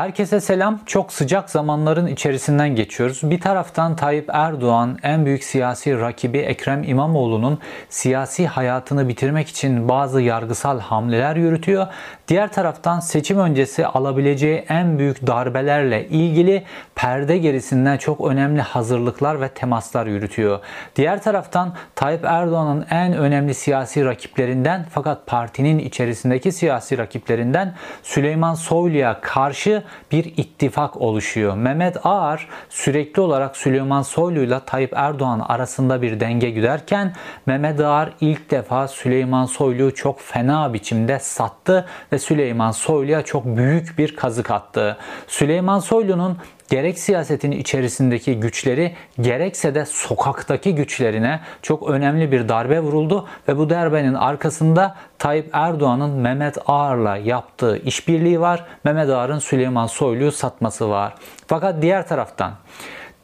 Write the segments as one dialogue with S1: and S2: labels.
S1: Herkese selam. Çok sıcak zamanların içerisinden geçiyoruz. Bir taraftan Tayyip Erdoğan en büyük siyasi rakibi Ekrem İmamoğlu'nun siyasi hayatını bitirmek için bazı yargısal hamleler yürütüyor. Diğer taraftan seçim öncesi alabileceği en büyük darbelerle ilgili perde gerisinden çok önemli hazırlıklar ve temaslar yürütüyor. Diğer taraftan Tayyip Erdoğan'ın en önemli siyasi rakiplerinden fakat partinin içerisindeki siyasi rakiplerinden Süleyman Soylu'ya karşı bir ittifak oluşuyor. Mehmet Ağar sürekli olarak Süleyman Soylu ile Tayyip Erdoğan arasında bir denge güderken Mehmet Ağar ilk defa Süleyman Soylu'yu çok fena biçimde sattı ve Süleyman Soylu'ya çok büyük bir kazık attı. Süleyman Soylu'nun gerek siyasetin içerisindeki güçleri gerekse de sokaktaki güçlerine çok önemli bir darbe vuruldu ve bu darbenin arkasında Tayyip Erdoğan'ın Mehmet Ağar'la yaptığı işbirliği var. Mehmet Ağar'ın Süleyman Soylu'yu satması var. Fakat diğer taraftan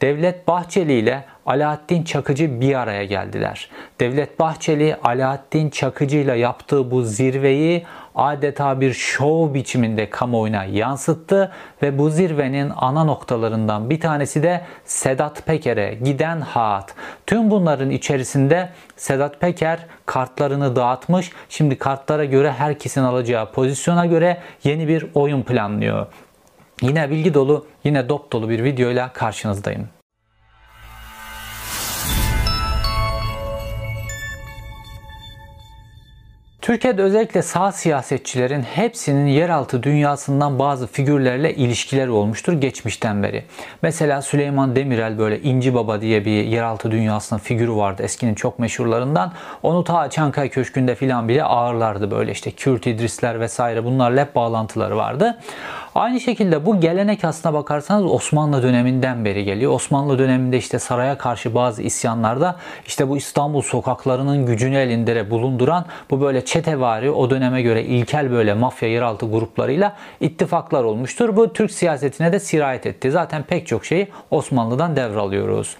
S1: Devlet Bahçeli ile Alaaddin Çakıcı bir araya geldiler. Devlet Bahçeli Alaaddin Çakıcı ile yaptığı bu zirveyi adeta bir şov biçiminde kamuoyuna yansıttı ve bu zirvenin ana noktalarından bir tanesi de Sedat Peker'e giden hat. Tüm bunların içerisinde Sedat Peker kartlarını dağıtmış. Şimdi kartlara göre herkesin alacağı pozisyona göre yeni bir oyun planlıyor. Yine bilgi dolu, yine dop dolu bir videoyla karşınızdayım. Türkiye'de özellikle sağ siyasetçilerin hepsinin yeraltı dünyasından bazı figürlerle ilişkileri olmuştur geçmişten beri. Mesela Süleyman Demirel böyle İnci Baba diye bir yeraltı dünyasının figürü vardı eskinin çok meşhurlarından. Onu ta Çankaya Köşkü'nde filan bile ağırlardı böyle işte Kürt İdrisler vesaire bunlarla hep bağlantıları vardı. Aynı şekilde bu gelenek aslına bakarsanız Osmanlı döneminden beri geliyor. Osmanlı döneminde işte saraya karşı bazı isyanlarda işte bu İstanbul sokaklarının gücünü elinde bulunduran bu böyle çetevari o döneme göre ilkel böyle mafya yeraltı gruplarıyla ittifaklar olmuştur. Bu Türk siyasetine de sirayet etti. Zaten pek çok şeyi Osmanlı'dan devralıyoruz.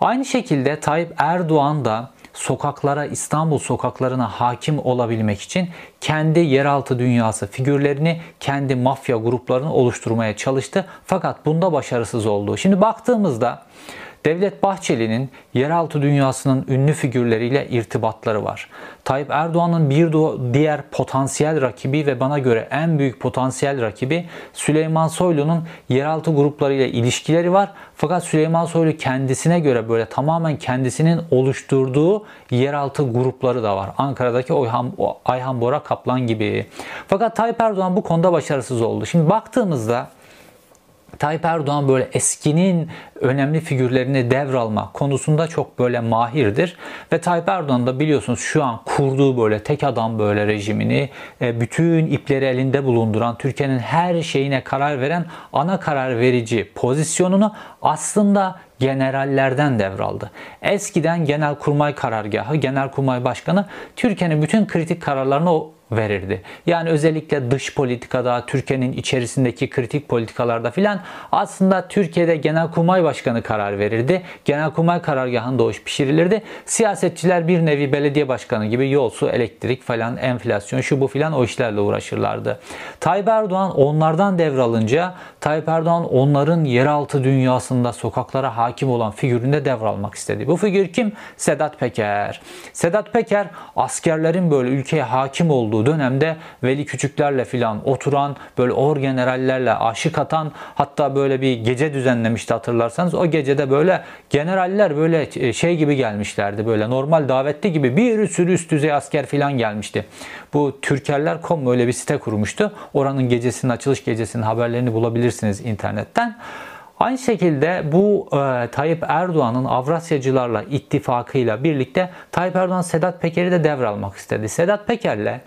S1: Aynı şekilde Tayyip Erdoğan da sokaklara, İstanbul sokaklarına hakim olabilmek için kendi yeraltı dünyası figürlerini, kendi mafya gruplarını oluşturmaya çalıştı. Fakat bunda başarısız oldu. Şimdi baktığımızda Devlet Bahçeli'nin yeraltı dünyasının ünlü figürleriyle irtibatları var. Tayyip Erdoğan'ın bir diğer potansiyel rakibi ve bana göre en büyük potansiyel rakibi Süleyman Soylu'nun yeraltı gruplarıyla ilişkileri var. Fakat Süleyman Soylu kendisine göre böyle tamamen kendisinin oluşturduğu yeraltı grupları da var. Ankara'daki Oyhan, Ayhan Bora Kaplan gibi. Fakat Tayyip Erdoğan bu konuda başarısız oldu. Şimdi baktığımızda Tayyip Erdoğan böyle eskinin önemli figürlerini devralma konusunda çok böyle mahirdir. Ve Tayyip Erdoğan da biliyorsunuz şu an kurduğu böyle tek adam böyle rejimini e, bütün ipleri elinde bulunduran Türkiye'nin her şeyine karar veren ana karar verici pozisyonunu aslında generallerden devraldı. Eskiden Genelkurmay Karargahı, Genelkurmay Başkanı Türkiye'nin bütün kritik kararlarını o verirdi. Yani özellikle dış politikada, Türkiye'nin içerisindeki kritik politikalarda filan aslında Türkiye'de Genelkurmay Başkanı karar verirdi. Genelkurmay karargahında o iş pişirilirdi. Siyasetçiler bir nevi belediye başkanı gibi yol, su, elektrik falan, enflasyon, şu bu filan o işlerle uğraşırlardı. Tayyip Erdoğan onlardan devralınca Tayyip Erdoğan onların yeraltı dünyasında sokaklara hakim olan figüründe devralmak istedi. Bu figür kim? Sedat Peker. Sedat Peker askerlerin böyle ülkeye hakim olduğu olduğu dönemde Veli Küçüklerle filan oturan, böyle orgenerallerle aşık atan hatta böyle bir gece düzenlemişti hatırlarsanız. O gecede böyle generaller böyle e, şey gibi gelmişlerdi. Böyle normal davetli gibi bir sürü üst düzey asker filan gelmişti. Bu Türkerler.com öyle bir site kurmuştu. Oranın gecesinin açılış gecesinin haberlerini bulabilirsiniz internetten. Aynı şekilde bu e, Tayyip Erdoğan'ın Avrasyacılarla ittifakıyla birlikte Tayyip Erdoğan Sedat Peker'i de devralmak istedi. Sedat Peker'le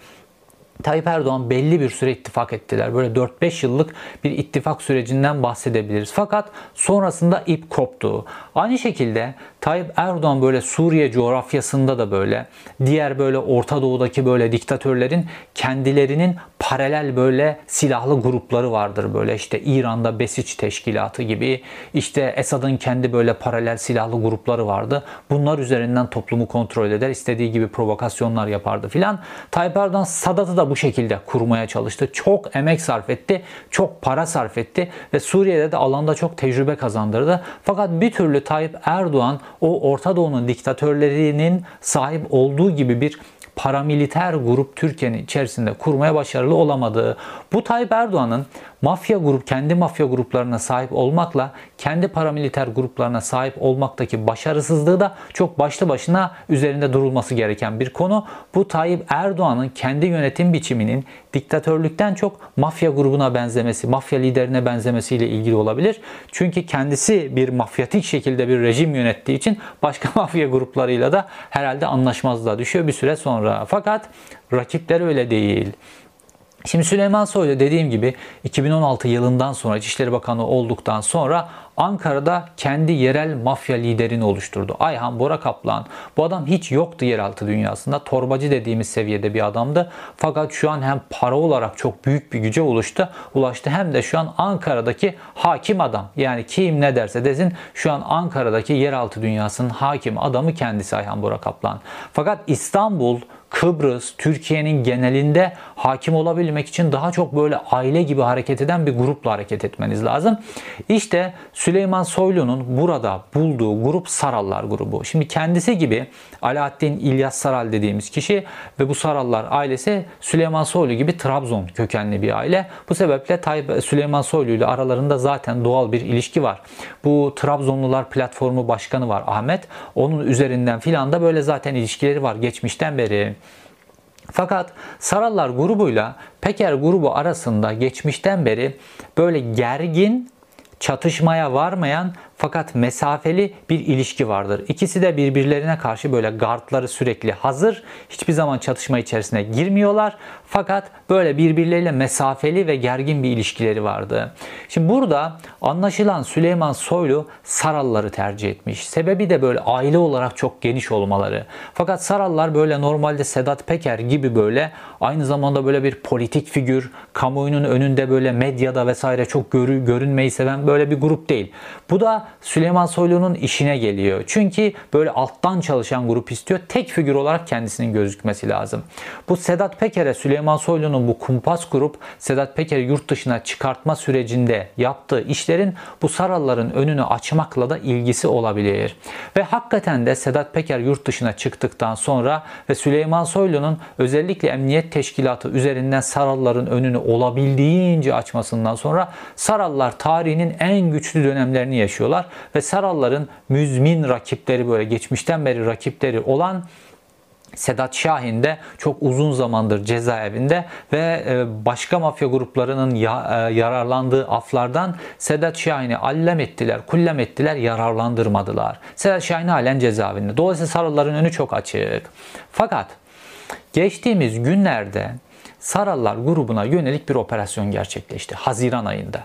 S1: Tayyip Erdoğan belli bir süre ittifak ettiler. Böyle 4-5 yıllık bir ittifak sürecinden bahsedebiliriz. Fakat sonrasında ip koptu. Aynı şekilde Tayyip Erdoğan böyle Suriye coğrafyasında da böyle diğer böyle Orta Doğu'daki böyle diktatörlerin kendilerinin paralel böyle silahlı grupları vardır. Böyle işte İran'da Besiç Teşkilatı gibi işte Esad'ın kendi böyle paralel silahlı grupları vardı. Bunlar üzerinden toplumu kontrol eder. istediği gibi provokasyonlar yapardı filan. Tayyip Erdoğan Sadat'ı da bu şekilde kurmaya çalıştı. Çok emek sarf etti. Çok para sarf etti ve Suriye'de de alanda çok tecrübe kazandırdı. Fakat bir türlü Tayyip Erdoğan o Orta Doğu'nun diktatörlerinin sahip olduğu gibi bir paramiliter grup Türkiye'nin içerisinde kurmaya başarılı olamadığı, bu Tayyip Erdoğan'ın mafya grup, kendi mafya gruplarına sahip olmakla kendi paramiliter gruplarına sahip olmaktaki başarısızlığı da çok başlı başına üzerinde durulması gereken bir konu. Bu Tayyip Erdoğan'ın kendi yönetim biçiminin diktatörlükten çok mafya grubuna benzemesi, mafya liderine benzemesiyle ilgili olabilir. Çünkü kendisi bir mafyatik şekilde bir rejim yönettiği için başka mafya gruplarıyla da herhalde anlaşmazlığa düşüyor bir süre sonra. Fakat rakipler öyle değil. Şimdi Süleyman Soylu dediğim gibi 2016 yılından sonra İçişleri Bakanı olduktan sonra Ankara'da kendi yerel mafya liderini oluşturdu. Ayhan Bora Kaplan. Bu adam hiç yoktu yeraltı dünyasında. Torbacı dediğimiz seviyede bir adamdı. Fakat şu an hem para olarak çok büyük bir güce ulaştı. Ulaştı hem de şu an Ankara'daki hakim adam. Yani kim ne derse desin şu an Ankara'daki yeraltı dünyasının hakim adamı kendisi Ayhan Bora Kaplan. Fakat İstanbul Kıbrıs, Türkiye'nin genelinde hakim olabilmek için daha çok böyle aile gibi hareket eden bir grupla hareket etmeniz lazım. İşte Süleyman Soylu'nun burada bulduğu grup Sarallar grubu. Şimdi kendisi gibi Alaaddin İlyas Saral dediğimiz kişi ve bu Sarallar ailesi Süleyman Soylu gibi Trabzon kökenli bir aile. Bu sebeple Süleyman Soylu ile aralarında zaten doğal bir ilişki var. Bu Trabzonlular platformu başkanı var Ahmet. Onun üzerinden filan da böyle zaten ilişkileri var geçmişten beri. Fakat Sarallar grubuyla Peker grubu arasında geçmişten beri böyle gergin, çatışmaya varmayan fakat mesafeli bir ilişki vardır. İkisi de birbirlerine karşı böyle gardları sürekli hazır. Hiçbir zaman çatışma içerisine girmiyorlar. Fakat böyle birbirleriyle mesafeli ve gergin bir ilişkileri vardı. Şimdi burada anlaşılan Süleyman Soylu Saralları tercih etmiş. Sebebi de böyle aile olarak çok geniş olmaları. Fakat Sarallar böyle normalde Sedat Peker gibi böyle aynı zamanda böyle bir politik figür, kamuoyunun önünde böyle medyada vesaire çok görü, görünmeyi seven böyle bir grup değil. Bu da Süleyman Soylu'nun işine geliyor. Çünkü böyle alttan çalışan grup istiyor. Tek figür olarak kendisinin gözükmesi lazım. Bu Sedat Peker'e Süleyman Soylu'nun bu kumpas grup Sedat Peker'i yurt dışına çıkartma sürecinde yaptığı işlerin bu saralların önünü açmakla da ilgisi olabilir. Ve hakikaten de Sedat Peker yurt dışına çıktıktan sonra ve Süleyman Soylu'nun özellikle emniyet teşkilatı üzerinden saralların önünü olabildiğince açmasından sonra sarallar tarihinin en güçlü dönemlerini yaşıyorlar yapıyorlar ve Saralların müzmin rakipleri böyle geçmişten beri rakipleri olan Sedat Şahin de çok uzun zamandır cezaevinde ve e, başka mafya gruplarının e, yararlandığı aflardan Sedat Şahin'i allem ettiler, kullem ettiler, yararlandırmadılar. Sedat Şahin halen cezaevinde. Dolayısıyla Saralların önü çok açık. Fakat geçtiğimiz günlerde Sarallar grubuna yönelik bir operasyon gerçekleşti Haziran ayında.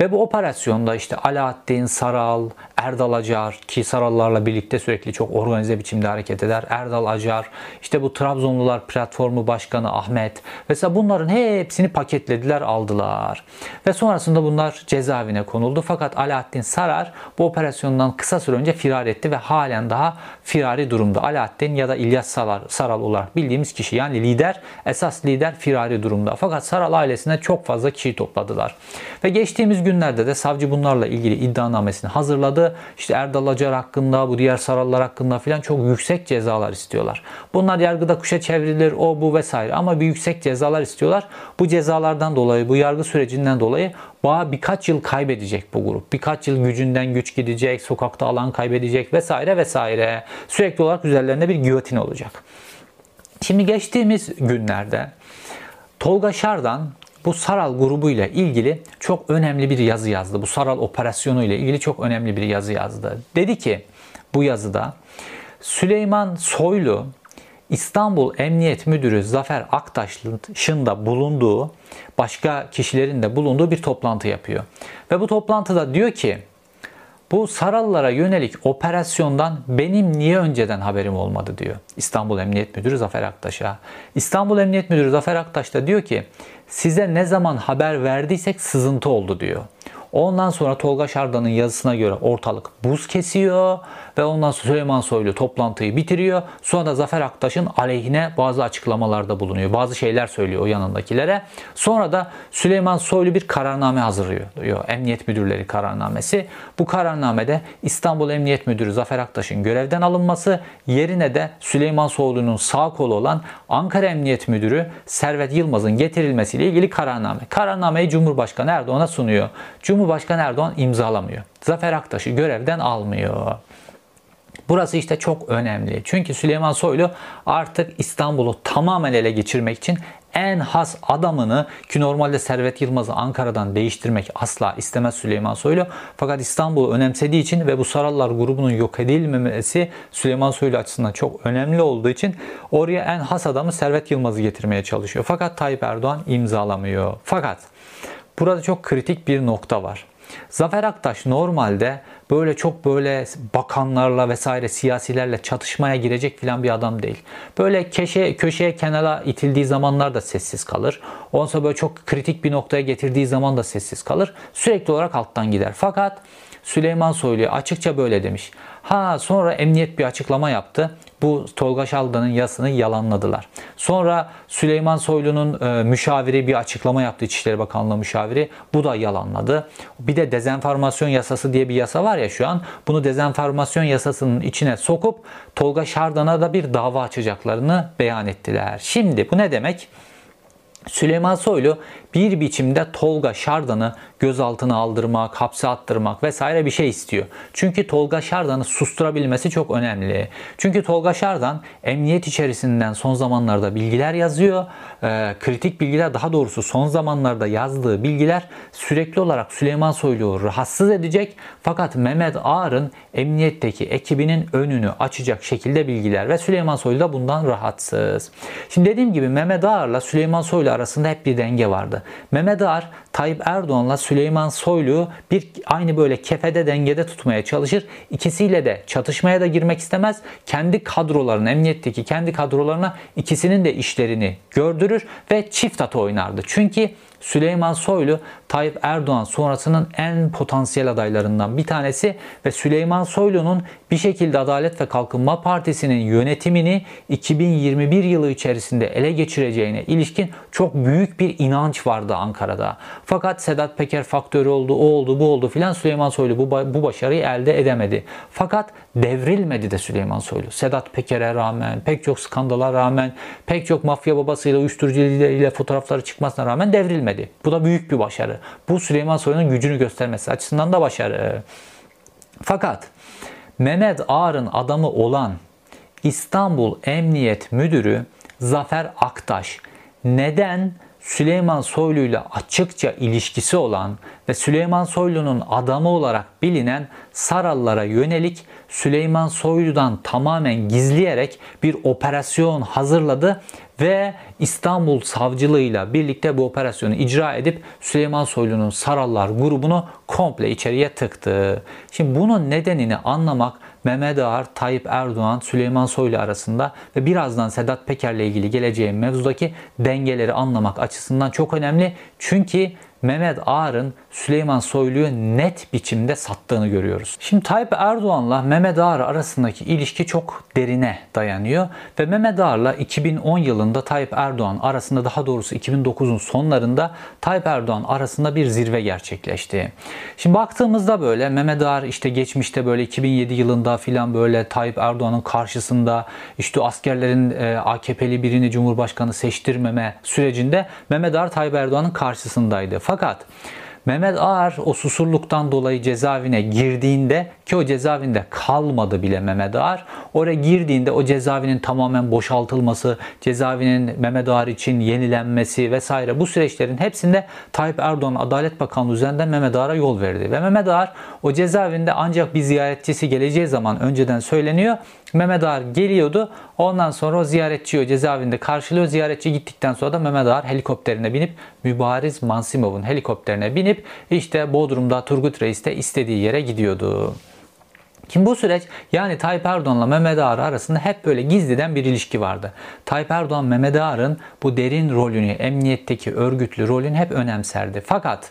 S1: Ve bu operasyonda işte Alaaddin, Saral, Erdal Acar ki Sarallarla birlikte sürekli çok organize biçimde hareket eder. Erdal Acar, işte bu Trabzonlular platformu başkanı Ahmet. Mesela bunların hepsini paketlediler, aldılar. Ve sonrasında bunlar cezaevine konuldu. Fakat Alaaddin Sarar bu operasyondan kısa süre önce firar etti ve halen daha firari durumda. Alaaddin ya da İlyas Saral, Saral olarak bildiğimiz kişi yani lider, esas lider firari durumda. Fakat Saral ailesine çok fazla kişi topladılar. Ve geçtiğimiz günlerde de savcı bunlarla ilgili iddianamesini hazırladı. İşte Erdal Acar hakkında, bu diğer sarallar hakkında filan çok yüksek cezalar istiyorlar. Bunlar yargıda kuşa çevrilir, o bu vesaire ama bir yüksek cezalar istiyorlar. Bu cezalardan dolayı, bu yargı sürecinden dolayı Bağ birkaç yıl kaybedecek bu grup. Birkaç yıl gücünden güç gidecek, sokakta alan kaybedecek vesaire vesaire. Sürekli olarak üzerlerinde bir giyotin olacak. Şimdi geçtiğimiz günlerde Tolga Şardan bu Saral grubu ile ilgili çok önemli bir yazı yazdı. Bu Saral operasyonu ile ilgili çok önemli bir yazı yazdı. Dedi ki bu yazıda Süleyman Soylu İstanbul Emniyet Müdürü Zafer Aktaş'ın da bulunduğu başka kişilerin de bulunduğu bir toplantı yapıyor. Ve bu toplantıda diyor ki Bu Sarallara yönelik operasyondan benim niye önceden haberim olmadı diyor İstanbul Emniyet Müdürü Zafer Aktaş'a. İstanbul Emniyet Müdürü Zafer Aktaş da diyor ki size ne zaman haber verdiysek sızıntı oldu diyor. Ondan sonra Tolga Şardan'ın yazısına göre ortalık buz kesiyor ve ondan sonra Süleyman Soylu toplantıyı bitiriyor. Sonra da Zafer Aktaş'ın aleyhine bazı açıklamalarda bulunuyor. Bazı şeyler söylüyor o yanındakilere. Sonra da Süleyman Soylu bir kararname hazırlıyor. Emniyet Müdürleri kararnamesi. Bu kararnamede İstanbul Emniyet Müdürü Zafer Aktaş'ın görevden alınması yerine de Süleyman Soylu'nun sağ kolu olan Ankara Emniyet Müdürü Servet Yılmaz'ın getirilmesiyle ilgili kararname. Kararnameyi Cumhurbaşkanı Erdoğan'a sunuyor. Cumhurbaşkanı Erdoğan imzalamıyor. Zafer Aktaş'ı görevden almıyor. Burası işte çok önemli. Çünkü Süleyman Soylu artık İstanbul'u tamamen ele geçirmek için en has adamını ki normalde Servet Yılmaz'ı Ankara'dan değiştirmek asla istemez Süleyman Soylu. Fakat İstanbul'u önemsediği için ve bu Sarallar grubunun yok edilmemesi Süleyman Soylu açısından çok önemli olduğu için oraya en has adamı Servet Yılmaz'ı getirmeye çalışıyor. Fakat Tayyip Erdoğan imzalamıyor. Fakat burada çok kritik bir nokta var. Zafer Aktaş normalde böyle çok böyle bakanlarla vesaire siyasilerle çatışmaya girecek filan bir adam değil. Böyle köşe, köşeye kenara itildiği zamanlar da sessiz kalır. Sonra böyle çok kritik bir noktaya getirdiği zaman da sessiz kalır. Sürekli olarak alttan gider. Fakat Süleyman Soylu açıkça böyle demiş. Ha sonra emniyet bir açıklama yaptı. Bu Tolga Şaldan'ın yasını yalanladılar. Sonra Süleyman Soylu'nun e, müşaviri bir açıklama yaptı İçişleri Bakanlığı müşaviri. Bu da yalanladı. Bir de dezenformasyon yasası diye bir yasa var ya şu an. Bunu dezenformasyon yasasının içine sokup Tolga Şardan'a da bir dava açacaklarını beyan ettiler. Şimdi bu ne demek? Süleyman Soylu bir biçimde Tolga Şardan'ı gözaltına aldırmak, hapse attırmak vesaire bir şey istiyor. Çünkü Tolga Şardan'ı susturabilmesi çok önemli. Çünkü Tolga Şardan emniyet içerisinden son zamanlarda bilgiler yazıyor. E, kritik bilgiler daha doğrusu son zamanlarda yazdığı bilgiler sürekli olarak Süleyman Soylu'yu rahatsız edecek. Fakat Mehmet Ağar'ın emniyetteki ekibinin önünü açacak şekilde bilgiler ve Süleyman Soylu da bundan rahatsız. Şimdi dediğim gibi Mehmet Ağar'la Süleyman Soylu arasında hep bir denge vardı. Mehmet Ağar Tayyip Erdoğan'la Süleyman Soylu bir aynı böyle kefede dengede tutmaya çalışır. İkisiyle de çatışmaya da girmek istemez. Kendi kadrolarına, emniyetteki kendi kadrolarına ikisinin de işlerini gördürür ve çift atı oynardı. Çünkü Süleyman Soylu Tayyip Erdoğan sonrasının en potansiyel adaylarından bir tanesi ve Süleyman Soylu'nun bir şekilde Adalet ve Kalkınma Partisi'nin yönetimini 2021 yılı içerisinde ele geçireceğine ilişkin çok büyük bir inanç vardı Ankara'da. Fakat Sedat Peker faktörü oldu, o oldu, bu oldu filan Süleyman Soylu bu, bu başarıyı elde edemedi. Fakat devrilmedi de Süleyman Soylu. Sedat Peker'e rağmen, pek çok skandala rağmen, pek çok mafya babasıyla, uyuşturucu ile fotoğrafları çıkmasına rağmen devrilmedi. Bu da büyük bir başarı. Bu Süleyman Soylu'nun gücünü göstermesi açısından da başarı. Fakat Mehmet Ağar'ın adamı olan İstanbul Emniyet Müdürü Zafer Aktaş neden Süleyman Soylu ile açıkça ilişkisi olan ve Süleyman Soylu'nun adamı olarak bilinen Sarallara yönelik Süleyman Soylu'dan tamamen gizleyerek bir operasyon hazırladı ve İstanbul Savcılığıyla birlikte bu operasyonu icra edip Süleyman Soylu'nun Sarallar grubunu komple içeriye tıktı. Şimdi bunun nedenini anlamak Mehmet Ağar, Tayyip Erdoğan, Süleyman Soylu arasında ve birazdan Sedat Peker'le ilgili geleceğim mevzudaki dengeleri anlamak açısından çok önemli. Çünkü Mehmet Ağar'ın Süleyman Soylu'yu net biçimde sattığını görüyoruz. Şimdi Tayyip Erdoğan'la Mehmet Ağar arasındaki ilişki çok derine dayanıyor ve Mehmet Ağar'la 2010 yılında Tayyip Erdoğan arasında daha doğrusu 2009'un sonlarında Tayyip Erdoğan arasında bir zirve gerçekleşti. Şimdi baktığımızda böyle Mehmet Ağar işte geçmişte böyle 2007 yılında filan böyle Tayyip Erdoğan'ın karşısında işte askerlerin e, AKP'li birini Cumhurbaşkanı seçtirmeme sürecinde Mehmet Ağar Tayyip Erdoğan'ın karşısındaydı. Fakat Mehmet Ağar o susurluktan dolayı cezaevine girdiğinde ki o cezaevinde kalmadı bile Mehmet Ağar. Oraya girdiğinde o cezaevinin tamamen boşaltılması, cezaevinin Mehmet Ağar için yenilenmesi vesaire bu süreçlerin hepsinde Tayyip Erdoğan Adalet Bakanlığı üzerinden Mehmet Ağar'a yol verdi. Ve Mehmet Ağar o cezaevinde ancak bir ziyaretçisi geleceği zaman önceden söyleniyor Mehmet Ağar geliyordu. Ondan sonra o ziyaretçiyi o cezaevinde karşılıyor. Ziyaretçi gittikten sonra da Mehmet Ağar helikopterine binip Mübariz Mansimov'un helikopterine binip işte Bodrum'da Turgut Reis'te istediği yere gidiyordu. Şimdi bu süreç yani Tayyip Erdoğan'la Mehmet Ağar arasında hep böyle gizliden bir ilişki vardı. Tayyip Erdoğan Mehmet Ağar'ın bu derin rolünü, emniyetteki örgütlü rolünü hep önemserdi. Fakat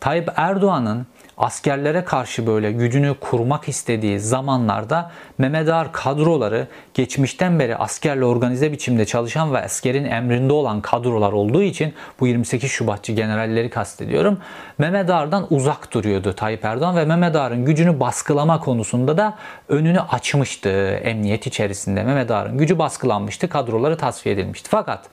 S1: Tayyip Erdoğan'ın askerlere karşı böyle gücünü kurmak istediği zamanlarda Mehmet Ağar kadroları geçmişten beri askerle organize biçimde çalışan ve askerin emrinde olan kadrolar olduğu için bu 28 Şubatçı generalleri kastediyorum. Mehmet Ağar'dan uzak duruyordu Tayyip Erdoğan ve Mehmet Ağar'ın gücünü baskılama konusunda da önünü açmıştı emniyet içerisinde. Mehmet Ağar'ın gücü baskılanmıştı, kadroları tasfiye edilmişti. Fakat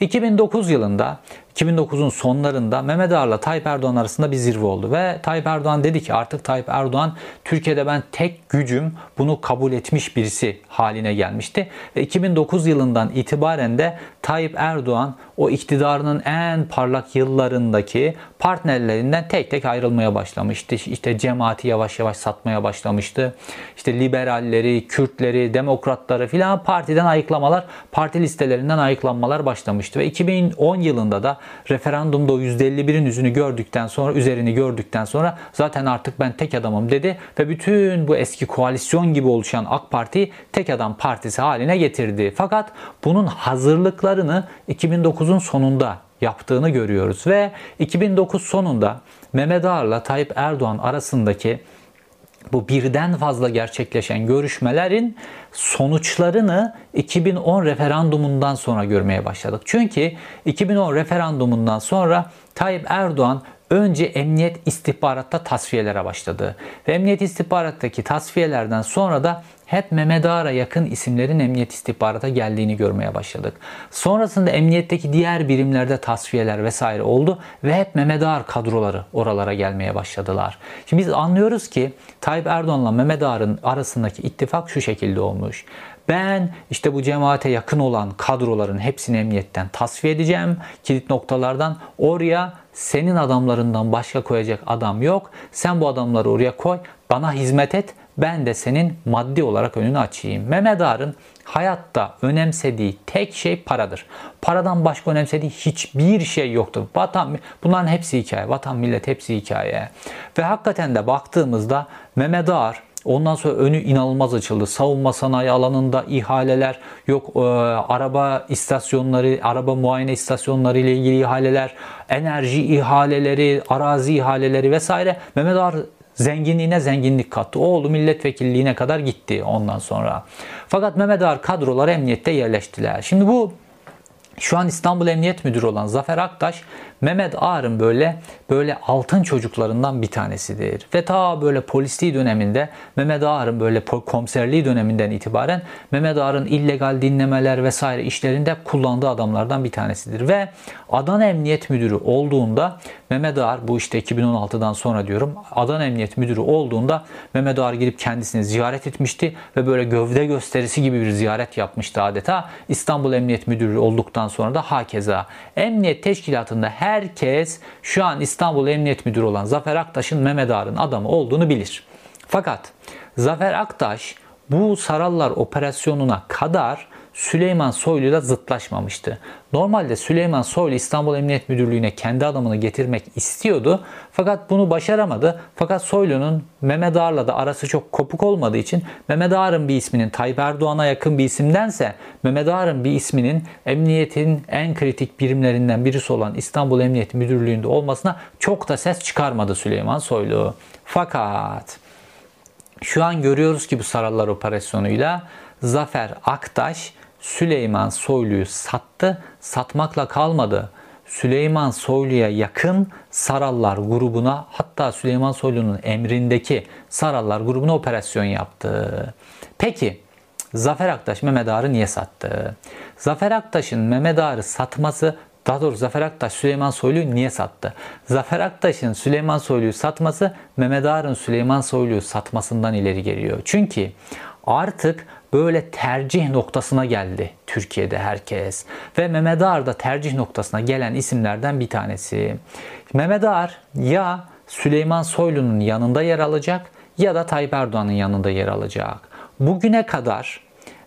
S1: 2009 yılında 2009'un sonlarında Mehmet Ağar'la Tayyip Erdoğan arasında bir zirve oldu ve Tayyip Erdoğan dedi ki artık Tayyip Erdoğan Türkiye'de ben tek gücüm bunu kabul etmiş birisi haline gelmişti. Ve 2009 yılından itibaren de Tayyip Erdoğan o iktidarının en parlak yıllarındaki partnerlerinden tek tek ayrılmaya başlamıştı. İşte cemaati yavaş yavaş satmaya başlamıştı. İşte liberalleri, Kürtleri, demokratları filan partiden ayıklamalar, parti listelerinden ayıklanmalar başlamıştı. Ve 2010 yılında da referandumda o %51'in yüzünü gördükten sonra, üzerini gördükten sonra zaten artık ben tek adamım dedi ve bütün bu eski koalisyon gibi oluşan AK Parti tek adam partisi haline getirdi. Fakat bunun hazırlıklarını 2009'un sonunda yaptığını görüyoruz ve 2009 sonunda Mehmet Ağar'la Tayyip Erdoğan arasındaki bu birden fazla gerçekleşen görüşmelerin sonuçlarını 2010 referandumundan sonra görmeye başladık. Çünkü 2010 referandumundan sonra Tayyip Erdoğan önce emniyet istihbaratta tasfiyelere başladı. Ve emniyet istihbarattaki tasfiyelerden sonra da hep Mehmet Ağar'a yakın isimlerin emniyet istihbarata geldiğini görmeye başladık. Sonrasında emniyetteki diğer birimlerde tasfiyeler vesaire oldu ve hep Mehmet Ağar kadroları oralara gelmeye başladılar. Şimdi biz anlıyoruz ki Tayyip Erdoğan'la Mehmet Ağar'ın arasındaki ittifak şu şekilde olmuş. Ben işte bu cemaate yakın olan kadroların hepsini emniyetten tasfiye edeceğim. Kilit noktalardan oraya senin adamlarından başka koyacak adam yok. Sen bu adamları oraya koy. Bana hizmet et. Ben de senin maddi olarak önünü açayım. Mehmet Ağar'ın hayatta önemsediği tek şey paradır. Paradan başka önemsediği hiçbir şey yoktur. Vatan, bunların hepsi hikaye. Vatan millet hepsi hikaye. Ve hakikaten de baktığımızda Mehmet Ağar Ondan sonra önü inanılmaz açıldı. Savunma sanayi alanında ihaleler, yok e, araba istasyonları, araba muayene istasyonları ile ilgili ihaleler, enerji ihaleleri, arazi ihaleleri vesaire. Mehmet Ağar zenginliğine zenginlik kattı. Oğlu milletvekilliğine kadar gitti ondan sonra. Fakat Mehmet Ağar kadroları emniyette yerleştiler. Şimdi bu şu an İstanbul Emniyet Müdürü olan Zafer Aktaş Mehmet Ağar'ın böyle böyle altın çocuklarından bir tanesidir. Ve ta böyle polisliği döneminde Mehmet Ağar'ın böyle komiserliği döneminden itibaren Mehmet Ağar'ın illegal dinlemeler vesaire işlerinde kullandığı adamlardan bir tanesidir. Ve Adana Emniyet Müdürü olduğunda Mehmet Ağar bu işte 2016'dan sonra diyorum Adana Emniyet Müdürü olduğunda Mehmet Ağar girip kendisini ziyaret etmişti ve böyle gövde gösterisi gibi bir ziyaret yapmıştı adeta. İstanbul Emniyet Müdürü olduktan sonra da hakeza emniyet teşkilatında her herkes şu an İstanbul Emniyet Müdürü olan Zafer Aktaş'ın Mehmet Ağar'ın adamı olduğunu bilir. Fakat Zafer Aktaş bu Sarallar operasyonuna kadar Süleyman Soylu ile zıtlaşmamıştı. Normalde Süleyman Soylu İstanbul Emniyet Müdürlüğü'ne kendi adamını getirmek istiyordu. Fakat bunu başaramadı. Fakat Soylu'nun Mehmet Ağar'la da arası çok kopuk olmadığı için Mehmet Ağar'ın bir isminin Tayyip Erdoğan'a yakın bir isimdense Mehmet Ağar'ın bir isminin emniyetin en kritik birimlerinden birisi olan İstanbul Emniyet Müdürlüğü'nde olmasına çok da ses çıkarmadı Süleyman Soylu. Fakat şu an görüyoruz ki bu Sarallar operasyonuyla Zafer Aktaş Süleyman Soylu'yu sattı. Satmakla kalmadı. Süleyman Soylu'ya yakın Sarallar grubuna hatta Süleyman Soylu'nun emrindeki Sarallar grubuna operasyon yaptı. Peki Zafer Aktaş Mehmet Ağar'ı niye sattı? Zafer Aktaş'ın Mehmet Ağar'ı satması daha doğrusu Zafer Aktaş Süleyman Soylu'yu niye sattı? Zafer Aktaş'ın Süleyman Soylu'yu satması Mehmet Ağar'ın Süleyman Soylu'yu satmasından ileri geliyor. Çünkü artık böyle tercih noktasına geldi Türkiye'de herkes. Ve Mehmet Ağar da tercih noktasına gelen isimlerden bir tanesi. Mehmet Ağar ya Süleyman Soylu'nun yanında yer alacak ya da Tayyip Erdoğan'ın yanında yer alacak. bugüne kadar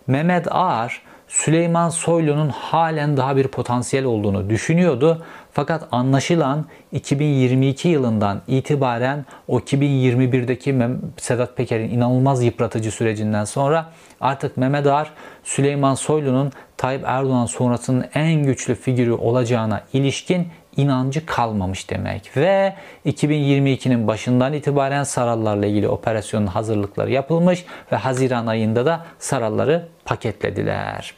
S1: Mehmet Ağar Süleyman Soylu'nun halen daha bir potansiyel olduğunu düşünüyordu. Fakat anlaşılan 2022 yılından itibaren o 2021'deki Sedat Peker'in inanılmaz yıpratıcı sürecinden sonra artık Mehmet Ağar Süleyman Soylu'nun Tayyip Erdoğan sonrasının en güçlü figürü olacağına ilişkin inancı kalmamış demek. Ve 2022'nin başından itibaren Sarallarla ilgili operasyonun hazırlıkları yapılmış ve Haziran ayında da Saralları paketlediler.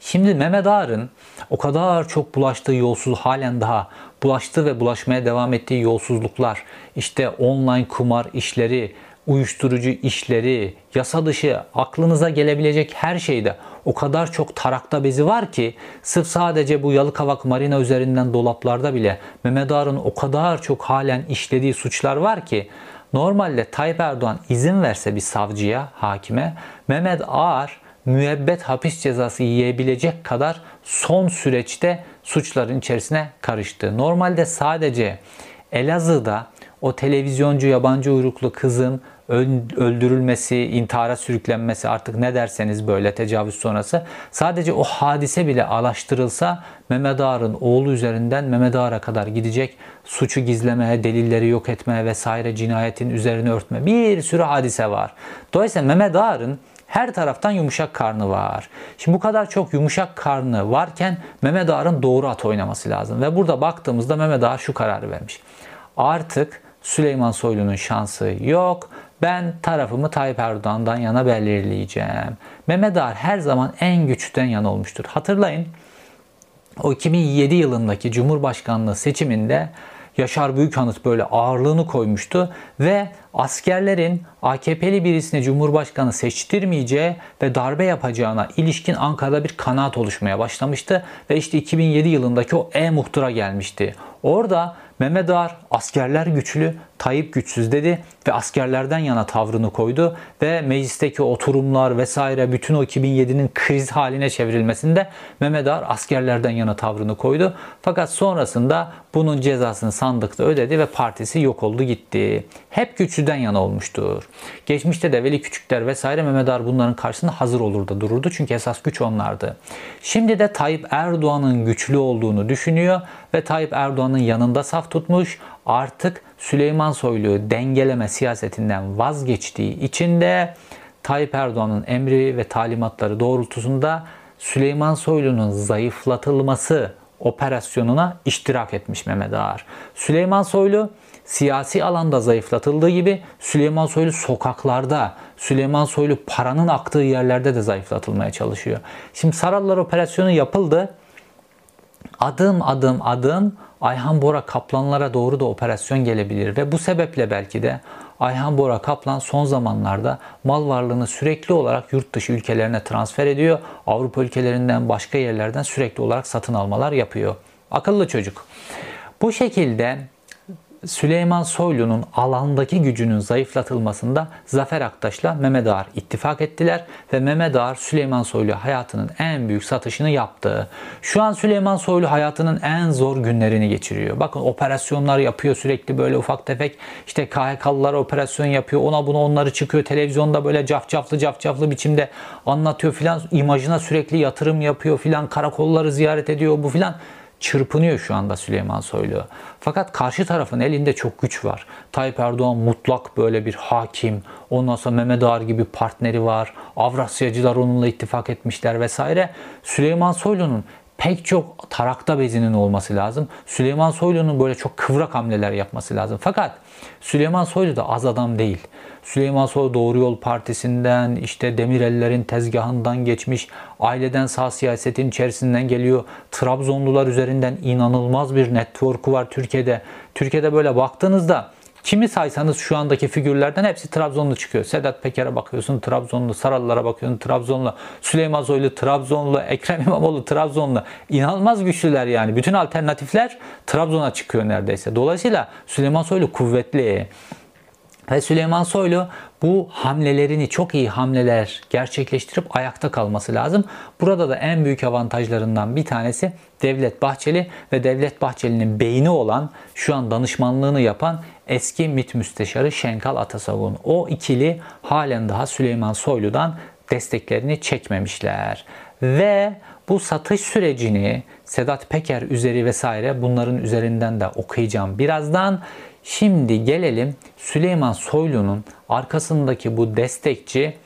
S1: Şimdi Mehmet Ağar'ın o kadar çok bulaştığı yolsuz halen daha bulaştı ve bulaşmaya devam ettiği yolsuzluklar, işte online kumar işleri, uyuşturucu işleri, yasa dışı aklınıza gelebilecek her şeyde o kadar çok tarakta bezi var ki sırf sadece bu Yalıkavak Marina üzerinden dolaplarda bile Mehmet Ağar'ın o kadar çok halen işlediği suçlar var ki normalde Tayyip Erdoğan izin verse bir savcıya, hakime Mehmet Ağar müebbet hapis cezası yiyebilecek kadar son süreçte suçların içerisine karıştı. Normalde sadece Elazığ'da o televizyoncu yabancı uyruklu kızın öldürülmesi, intihara sürüklenmesi artık ne derseniz böyle tecavüz sonrası sadece o hadise bile alaştırılsa Mehmet Ağar'ın oğlu üzerinden Mehmet Ağar'a kadar gidecek suçu gizlemeye, delilleri yok etmeye vesaire cinayetin üzerine örtme bir sürü hadise var. Dolayısıyla Mehmet Ağar'ın her taraftan yumuşak karnı var. Şimdi bu kadar çok yumuşak karnı varken Mehmet Ağar'ın doğru at oynaması lazım. Ve burada baktığımızda Mehmet Ağar şu kararı vermiş. Artık Süleyman Soylu'nun şansı yok. Ben tarafımı Tayyip Erdoğan'dan yana belirleyeceğim. Mehmet Ağar her zaman en güçten yana olmuştur. Hatırlayın o 2007 yılındaki Cumhurbaşkanlığı seçiminde Yaşar Büyükanıt böyle ağırlığını koymuştu ve askerlerin AKP'li birisini Cumhurbaşkanı seçtirmeyeceği ve darbe yapacağına ilişkin Ankara'da bir kanaat oluşmaya başlamıştı ve işte 2007 yılındaki o E-Muhtıra gelmişti. Orada Mehmet Ağar askerler güçlü, Tayyip güçsüz dedi ve askerlerden yana tavrını koydu ve meclisteki oturumlar vesaire bütün o 2007'nin kriz haline çevrilmesinde Mehmet Ağar askerlerden yana tavrını koydu. Fakat sonrasında bunun cezasını sandıkta ödedi ve partisi yok oldu gitti. Hep güçlüden yana olmuştur. Geçmişte de Veli Küçükler vesaire Mehmet Ağar bunların karşısında hazır olur da dururdu. Çünkü esas güç onlardı. Şimdi de Tayyip Erdoğan'ın güçlü olduğunu düşünüyor ve Tayyip Erdoğan'ın yanında saf tutmuş. Artık Süleyman Soylu dengeleme siyasetinden vazgeçtiği için de Tayyip Erdoğan'ın emri ve talimatları doğrultusunda Süleyman Soylu'nun zayıflatılması operasyonuna iştirak etmiş Mehmet Ağar. Süleyman Soylu siyasi alanda zayıflatıldığı gibi Süleyman Soylu sokaklarda, Süleyman Soylu paranın aktığı yerlerde de zayıflatılmaya çalışıyor. Şimdi Sarallar operasyonu yapıldı. Adım adım adım Ayhan Bora Kaplanlara doğru da operasyon gelebilir ve bu sebeple belki de Ayhan Bora Kaplan son zamanlarda mal varlığını sürekli olarak yurt dışı ülkelerine transfer ediyor. Avrupa ülkelerinden başka yerlerden sürekli olarak satın almalar yapıyor. Akıllı çocuk. Bu şekilde Süleyman Soylu'nun alandaki gücünün zayıflatılmasında Zafer Aktaş'la Mehmet Ağar ittifak ettiler ve Mehmet Ağar Süleyman Soylu hayatının en büyük satışını yaptı. Şu an Süleyman Soylu hayatının en zor günlerini geçiriyor. Bakın operasyonlar yapıyor sürekli böyle ufak tefek. İşte KHK'lılar operasyon yapıyor. Ona bunu onları çıkıyor. Televizyonda böyle cafcaflı cafcaflı biçimde anlatıyor filan. İmajına sürekli yatırım yapıyor filan. Karakolları ziyaret ediyor bu filan çırpınıyor şu anda Süleyman Soylu. Fakat karşı tarafın elinde çok güç var. Tayyip Erdoğan mutlak böyle bir hakim. Ondan sonra Mehmet Ağar gibi partneri var. Avrasyacılar onunla ittifak etmişler vesaire. Süleyman Soylu'nun pek çok tarakta bezinin olması lazım. Süleyman Soylu'nun böyle çok kıvrak hamleler yapması lazım. Fakat Süleyman Soylu da az adam değil. Süleyman Soylu Doğru Yol Partisi'nden, işte Demirellerin tezgahından geçmiş, aileden sağ siyasetin içerisinden geliyor. Trabzonlular üzerinden inanılmaz bir network'u var Türkiye'de. Türkiye'de böyle baktığınızda Kimi saysanız şu andaki figürlerden hepsi Trabzonlu çıkıyor. Sedat Peker'e bakıyorsun Trabzonlu, Sarallara bakıyorsun Trabzonlu, Süleyman Soylu Trabzonlu, Ekrem İmamoğlu Trabzonlu. İnanılmaz güçlüler yani. Bütün alternatifler Trabzon'a çıkıyor neredeyse. Dolayısıyla Süleyman Soylu kuvvetli. Ve Süleyman Soylu bu hamlelerini çok iyi hamleler gerçekleştirip ayakta kalması lazım. Burada da en büyük avantajlarından bir tanesi Devlet Bahçeli ve Devlet Bahçeli'nin beyni olan şu an danışmanlığını yapan eski MİT müsteşarı Şenkal Atasagun. O ikili halen daha Süleyman Soylu'dan desteklerini çekmemişler. Ve bu satış sürecini Sedat Peker üzeri vesaire bunların üzerinden de okuyacağım birazdan. Şimdi gelelim Süleyman Soylu'nun arkasındaki bu destekçi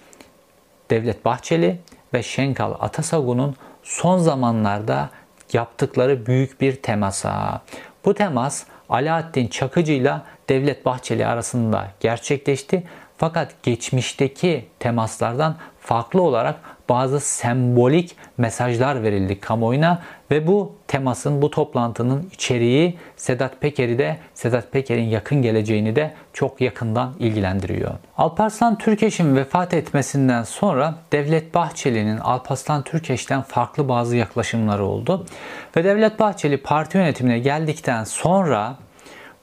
S1: Devlet Bahçeli ve Şenkal Atasagun'un son zamanlarda yaptıkları büyük bir temasa. Bu temas Alaaddin Çakıcı ile Devlet Bahçeli arasında gerçekleşti. Fakat geçmişteki temaslardan farklı olarak bazı sembolik mesajlar verildi kamuoyuna ve bu temasın, bu toplantının içeriği Sedat Peker'i de Sedat Peker'in yakın geleceğini de çok yakından ilgilendiriyor. Alparslan Türkeş'in vefat etmesinden sonra Devlet Bahçeli'nin Alparslan Türkeş'ten farklı bazı yaklaşımları oldu. Ve Devlet Bahçeli parti yönetimine geldikten sonra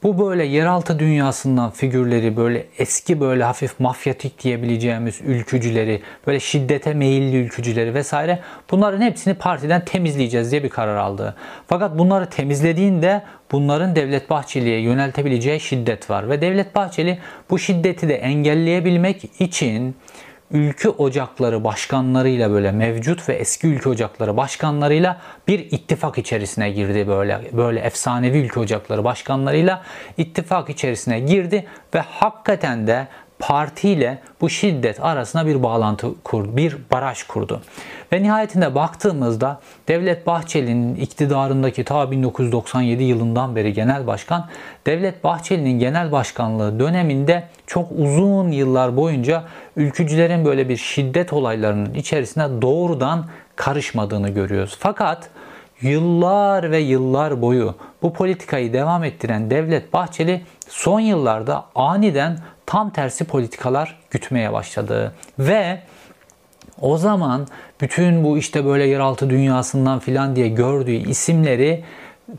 S1: bu böyle yeraltı dünyasından figürleri böyle eski böyle hafif mafyatik diyebileceğimiz ülkücüleri, böyle şiddete meyilli ülkücüleri vesaire bunların hepsini partiden temizleyeceğiz diye bir karar aldı. Fakat bunları temizlediğinde bunların Devlet Bahçeli'ye yöneltebileceği şiddet var ve Devlet Bahçeli bu şiddeti de engelleyebilmek için ülke ocakları başkanlarıyla böyle mevcut ve eski ülke ocakları başkanlarıyla bir ittifak içerisine girdi böyle böyle efsanevi ülke ocakları başkanlarıyla ittifak içerisine girdi ve hakikaten de partiyle bu şiddet arasında bir bağlantı kurdu, bir baraj kurdu. Ve nihayetinde baktığımızda Devlet Bahçeli'nin iktidarındaki ta 1997 yılından beri genel başkan, Devlet Bahçeli'nin genel başkanlığı döneminde çok uzun yıllar boyunca ülkücülerin böyle bir şiddet olaylarının içerisine doğrudan karışmadığını görüyoruz. Fakat yıllar ve yıllar boyu bu politikayı devam ettiren Devlet Bahçeli son yıllarda aniden tam tersi politikalar gütmeye başladı. Ve o zaman bütün bu işte böyle yeraltı dünyasından filan diye gördüğü isimleri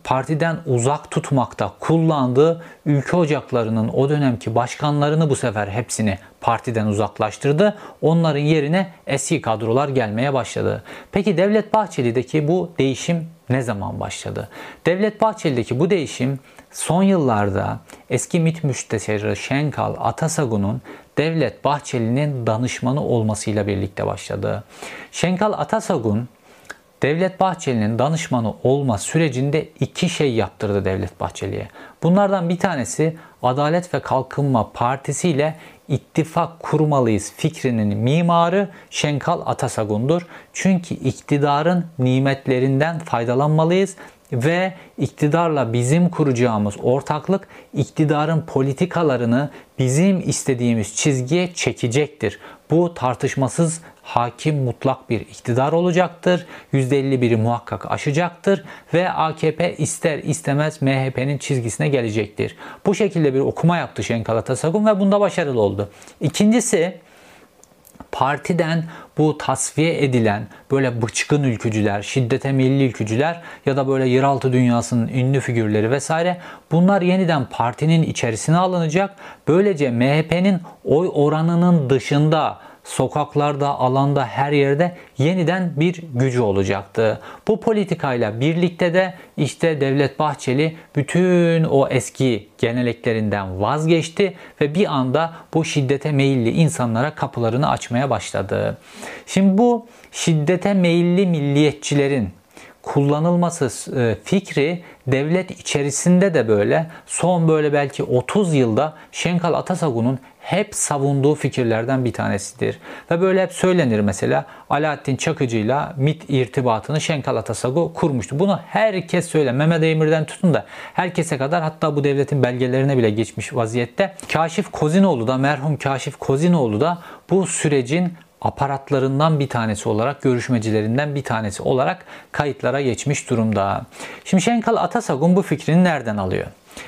S1: partiden uzak tutmakta kullandığı ülke ocaklarının o dönemki başkanlarını bu sefer hepsini partiden uzaklaştırdı. Onların yerine eski kadrolar gelmeye başladı. Peki Devlet Bahçeli'deki bu değişim ne zaman başladı? Devlet Bahçeli'deki bu değişim son yıllarda eski MİT müsteşarı Şenkal Atasagun'un Devlet Bahçeli'nin danışmanı olmasıyla birlikte başladı. Şenkal Atasagun Devlet Bahçeli'nin danışmanı olma sürecinde iki şey yaptırdı Devlet Bahçeli'ye. Bunlardan bir tanesi Adalet ve Kalkınma Partisi ile ittifak kurmalıyız fikrinin mimarı Şenkal Atasagun'dur. Çünkü iktidarın nimetlerinden faydalanmalıyız ve iktidarla bizim kuracağımız ortaklık iktidarın politikalarını bizim istediğimiz çizgiye çekecektir. Bu tartışmasız hakim mutlak bir iktidar olacaktır. %51'i muhakkak aşacaktır ve AKP ister istemez MHP'nin çizgisine gelecektir. Bu şekilde bir okuma yaptı Şenkal Atasagun ve bunda başarılı oldu. İkincisi partiden bu tasfiye edilen böyle bıçkın ülkücüler, şiddete milli ülkücüler ya da böyle yeraltı dünyasının ünlü figürleri vesaire bunlar yeniden partinin içerisine alınacak. Böylece MHP'nin oy oranının dışında sokaklarda, alanda, her yerde yeniden bir gücü olacaktı. Bu politikayla birlikte de işte Devlet Bahçeli bütün o eski geneleklerinden vazgeçti ve bir anda bu şiddete meyilli insanlara kapılarını açmaya başladı. Şimdi bu şiddete meyilli milliyetçilerin kullanılması e, fikri devlet içerisinde de böyle son böyle belki 30 yılda Şenkal Atasagun'un hep savunduğu fikirlerden bir tanesidir. Ve böyle hep söylenir mesela Alaaddin Çakıcı ile MIT irtibatını Şenkal Atasagu kurmuştu. Bunu herkes söyler. Mehmet Emir'den tutun da herkese kadar hatta bu devletin belgelerine bile geçmiş vaziyette. Kaşif Kozinoğlu da merhum Kaşif Kozinoğlu da bu sürecin aparatlarından bir tanesi olarak, görüşmecilerinden bir tanesi olarak kayıtlara geçmiş durumda. Şimdi Şenkal Atasagun bu fikrini nereden alıyor?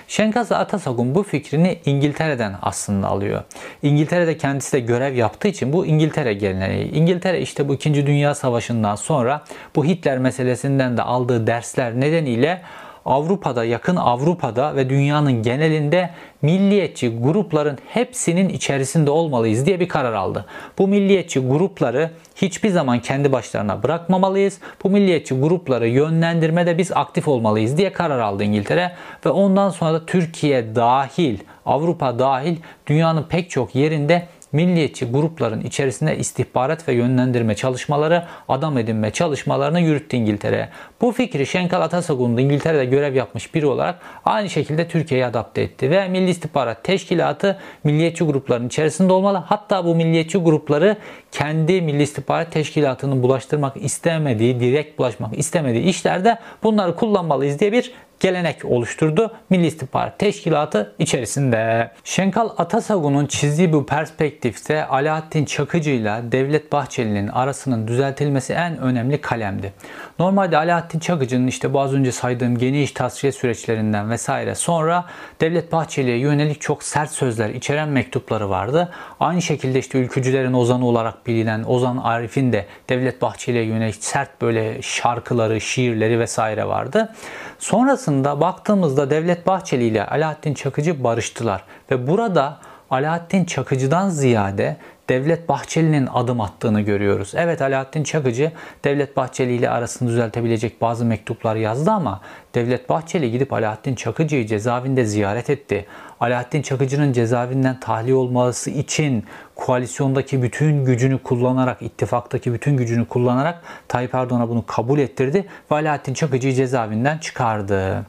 S1: Şenkal Atasagun bu fikrini İngiltere'den aslında alıyor. İngiltere'de kendisi de görev yaptığı için bu İngiltere geleneği. İngiltere işte bu 2. Dünya Savaşı'ndan sonra bu Hitler meselesinden de aldığı dersler nedeniyle Avrupa'da, yakın Avrupa'da ve dünyanın genelinde milliyetçi grupların hepsinin içerisinde olmalıyız diye bir karar aldı. Bu milliyetçi grupları hiçbir zaman kendi başlarına bırakmamalıyız. Bu milliyetçi grupları yönlendirmede biz aktif olmalıyız diye karar aldı İngiltere ve ondan sonra da Türkiye dahil Avrupa dahil dünyanın pek çok yerinde milliyetçi grupların içerisinde istihbarat ve yönlendirme çalışmaları, adam edinme çalışmalarını yürüttü İngiltere. Bu fikri Şenkal Atasagun'da İngiltere'de görev yapmış biri olarak aynı şekilde Türkiye'ye adapte etti ve Milli İstihbarat Teşkilatı milliyetçi grupların içerisinde olmalı. Hatta bu milliyetçi grupları kendi Milli İstihbarat Teşkilatı'nın bulaştırmak istemediği, direkt bulaşmak istemediği işlerde bunları kullanmalıyız diye bir gelenek oluşturdu Milli İstihbarat Teşkilatı içerisinde. Şenkal Atasagun'un çizdiği bu perspektifte Alaaddin Çakıcı ile Devlet Bahçeli'nin arasının düzeltilmesi en önemli kalemdi. Normalde Alaaddin Çakıcı'nın işte bu az önce saydığım geniş tasfiye süreçlerinden vesaire sonra Devlet Bahçeli'ye yönelik çok sert sözler içeren mektupları vardı. Aynı şekilde işte ülkücülerin ozanı olarak bilinen Ozan Arif'in de Devlet Bahçeli'ye yönelik sert böyle şarkıları, şiirleri vesaire vardı. Sonrasında baktığımızda Devlet Bahçeli ile Alaaddin Çakıcı barıştılar. Ve burada Alaaddin Çakıcı'dan ziyade Devlet Bahçeli'nin adım attığını görüyoruz. Evet Alaaddin Çakıcı Devlet Bahçeli ile arasını düzeltebilecek bazı mektuplar yazdı ama Devlet Bahçeli gidip Alaaddin Çakıcı'yı cezaevinde ziyaret etti. Alaaddin Çakıcı'nın cezaevinden tahliye olması için koalisyondaki bütün gücünü kullanarak, ittifaktaki bütün gücünü kullanarak Tayyip Erdoğan'a bunu kabul ettirdi ve Alaaddin Çakıcı'yı cezaevinden çıkardı.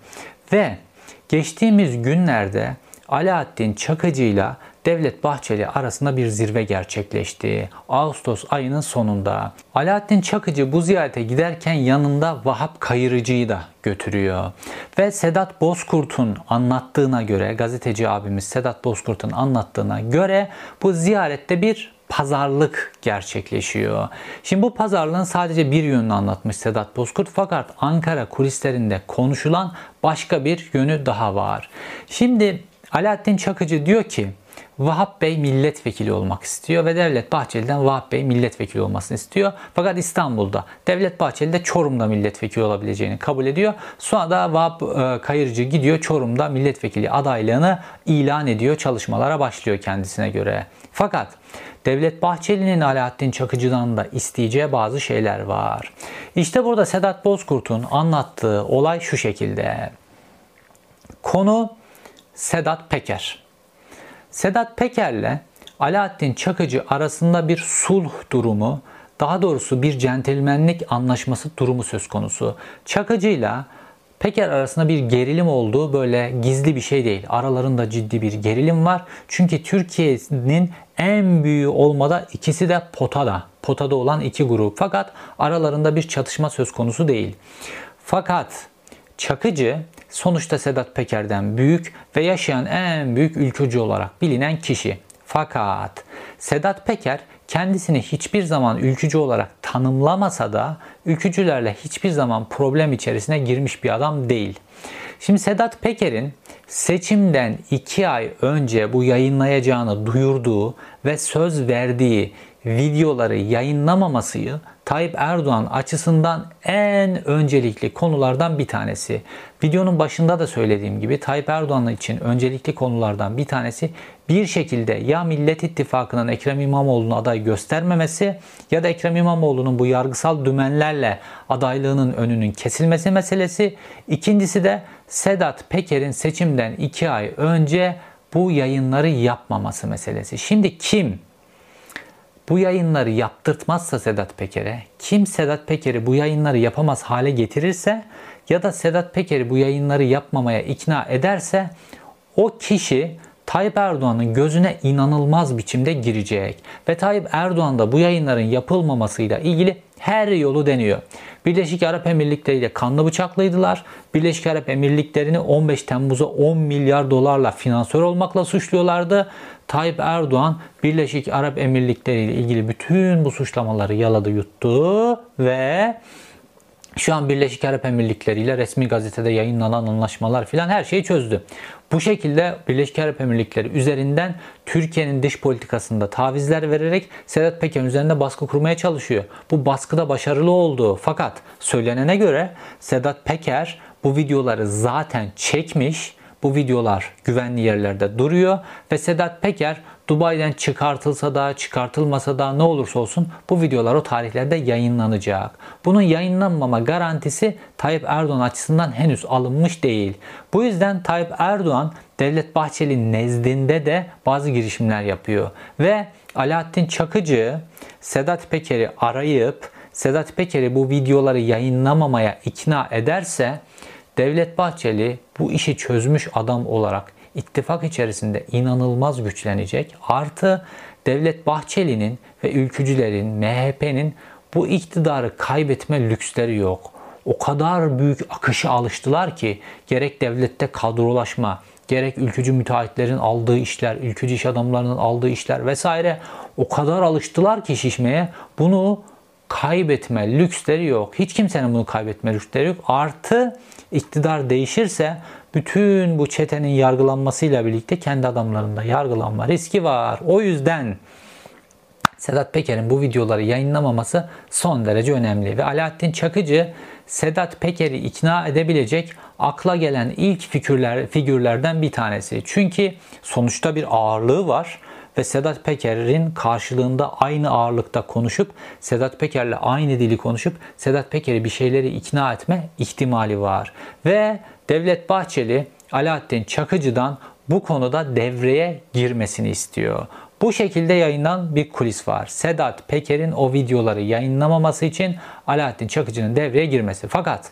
S1: Ve geçtiğimiz günlerde Alaaddin Çakıcı ile Devlet Bahçeli arasında bir zirve gerçekleşti. Ağustos ayının sonunda. Alaaddin Çakıcı bu ziyarete giderken yanında Vahap Kayırıcı'yı da götürüyor. Ve Sedat Bozkurt'un anlattığına göre, gazeteci abimiz Sedat Bozkurt'un anlattığına göre bu ziyarette bir pazarlık gerçekleşiyor. Şimdi bu pazarlığın sadece bir yönünü anlatmış Sedat Bozkurt fakat Ankara kulislerinde konuşulan başka bir yönü daha var. Şimdi Alaaddin Çakıcı diyor ki Vahap Bey milletvekili olmak istiyor ve Devlet Bahçeli'den Vahap Bey milletvekili olmasını istiyor. Fakat İstanbul'da Devlet Bahçeli de Çorum'da milletvekili olabileceğini kabul ediyor. Sonra da Vahap e, Kayırcı gidiyor Çorum'da milletvekili adaylığını ilan ediyor. Çalışmalara başlıyor kendisine göre. Fakat Devlet Bahçeli'nin Alaaddin Çakıcı'dan da isteyeceği bazı şeyler var. İşte burada Sedat Bozkurt'un anlattığı olay şu şekilde. Konu Sedat Peker. Sedat Peker'le Alaaddin Çakıcı arasında bir sulh durumu, daha doğrusu bir centilmenlik anlaşması durumu söz konusu. Çakıcı'yla Peker arasında bir gerilim olduğu böyle gizli bir şey değil. Aralarında ciddi bir gerilim var. Çünkü Türkiye'nin en büyüğü olmada ikisi de potada. Potada olan iki grup. Fakat aralarında bir çatışma söz konusu değil. Fakat Çakıcı sonuçta Sedat Peker'den büyük ve yaşayan en büyük ülkücü olarak bilinen kişi. Fakat Sedat Peker kendisini hiçbir zaman ülkücü olarak tanımlamasa da ülkücülerle hiçbir zaman problem içerisine girmiş bir adam değil. Şimdi Sedat Peker'in seçimden 2 ay önce bu yayınlayacağını duyurduğu ve söz verdiği videoları yayınlamamasıyı Tayyip Erdoğan açısından en öncelikli konulardan bir tanesi. Videonun başında da söylediğim gibi Tayyip Erdoğan için öncelikli konulardan bir tanesi bir şekilde ya Millet İttifakı'nın Ekrem İmamoğlu'nu aday göstermemesi ya da Ekrem İmamoğlu'nun bu yargısal dümenlerle adaylığının önünün kesilmesi meselesi. İkincisi de Sedat Peker'in seçimden 2 ay önce bu yayınları yapmaması meselesi. Şimdi kim bu yayınları yaptırtmazsa Sedat Peker'e, kim Sedat Peker'i bu yayınları yapamaz hale getirirse ya da Sedat Peker'i bu yayınları yapmamaya ikna ederse o kişi Tayyip Erdoğan'ın gözüne inanılmaz biçimde girecek. Ve Tayyip Erdoğan da bu yayınların yapılmamasıyla ilgili her yolu deniyor. Birleşik Arap Emirlikleri ile kanlı bıçaklıydılar. Birleşik Arap Emirlikleri'ni 15 Temmuz'a 10 milyar dolarla finansör olmakla suçluyorlardı. Tayyip Erdoğan Birleşik Arap Emirlikleri ile ilgili bütün bu suçlamaları yaladı yuttu ve şu an Birleşik Arap Emirlikleri ile resmi gazetede yayınlanan anlaşmalar filan her şeyi çözdü. Bu şekilde Birleşik Arap Emirlikleri üzerinden Türkiye'nin dış politikasında tavizler vererek Sedat Peker üzerinde baskı kurmaya çalışıyor. Bu baskıda başarılı oldu. Fakat söylenene göre Sedat Peker bu videoları zaten çekmiş bu videolar güvenli yerlerde duruyor ve Sedat Peker Dubai'den çıkartılsa da çıkartılmasa da ne olursa olsun bu videolar o tarihlerde yayınlanacak. Bunun yayınlanmama garantisi Tayyip Erdoğan açısından henüz alınmış değil. Bu yüzden Tayyip Erdoğan Devlet Bahçeli nezdinde de bazı girişimler yapıyor. Ve Alaaddin Çakıcı Sedat Peker'i arayıp Sedat Peker'i bu videoları yayınlamamaya ikna ederse Devlet Bahçeli bu işi çözmüş adam olarak ittifak içerisinde inanılmaz güçlenecek. Artı Devlet Bahçeli'nin ve ülkücülerin, MHP'nin bu iktidarı kaybetme lüksleri yok. O kadar büyük akışa alıştılar ki gerek devlette kadrolaşma, gerek ülkücü müteahhitlerin aldığı işler, ülkücü iş adamlarının aldığı işler vesaire o kadar alıştılar ki şişmeye bunu kaybetme lüksleri yok. Hiç kimsenin bunu kaybetme lüksleri yok. Artı iktidar değişirse bütün bu çetenin yargılanmasıyla birlikte kendi adamlarında yargılanma riski var. O yüzden Sedat Peker'in bu videoları yayınlamaması son derece önemli. Ve Alaaddin Çakıcı Sedat Peker'i ikna edebilecek akla gelen ilk figürler, figürlerden bir tanesi. Çünkü sonuçta bir ağırlığı var ve Sedat Peker'in karşılığında aynı ağırlıkta konuşup Sedat Peker'le aynı dili konuşup Sedat Peker'i bir şeyleri ikna etme ihtimali var. Ve Devlet Bahçeli Alaaddin Çakıcı'dan bu konuda devreye girmesini istiyor. Bu şekilde yayınlanan bir kulis var. Sedat Peker'in o videoları yayınlamaması için Alaaddin Çakıcı'nın devreye girmesi. Fakat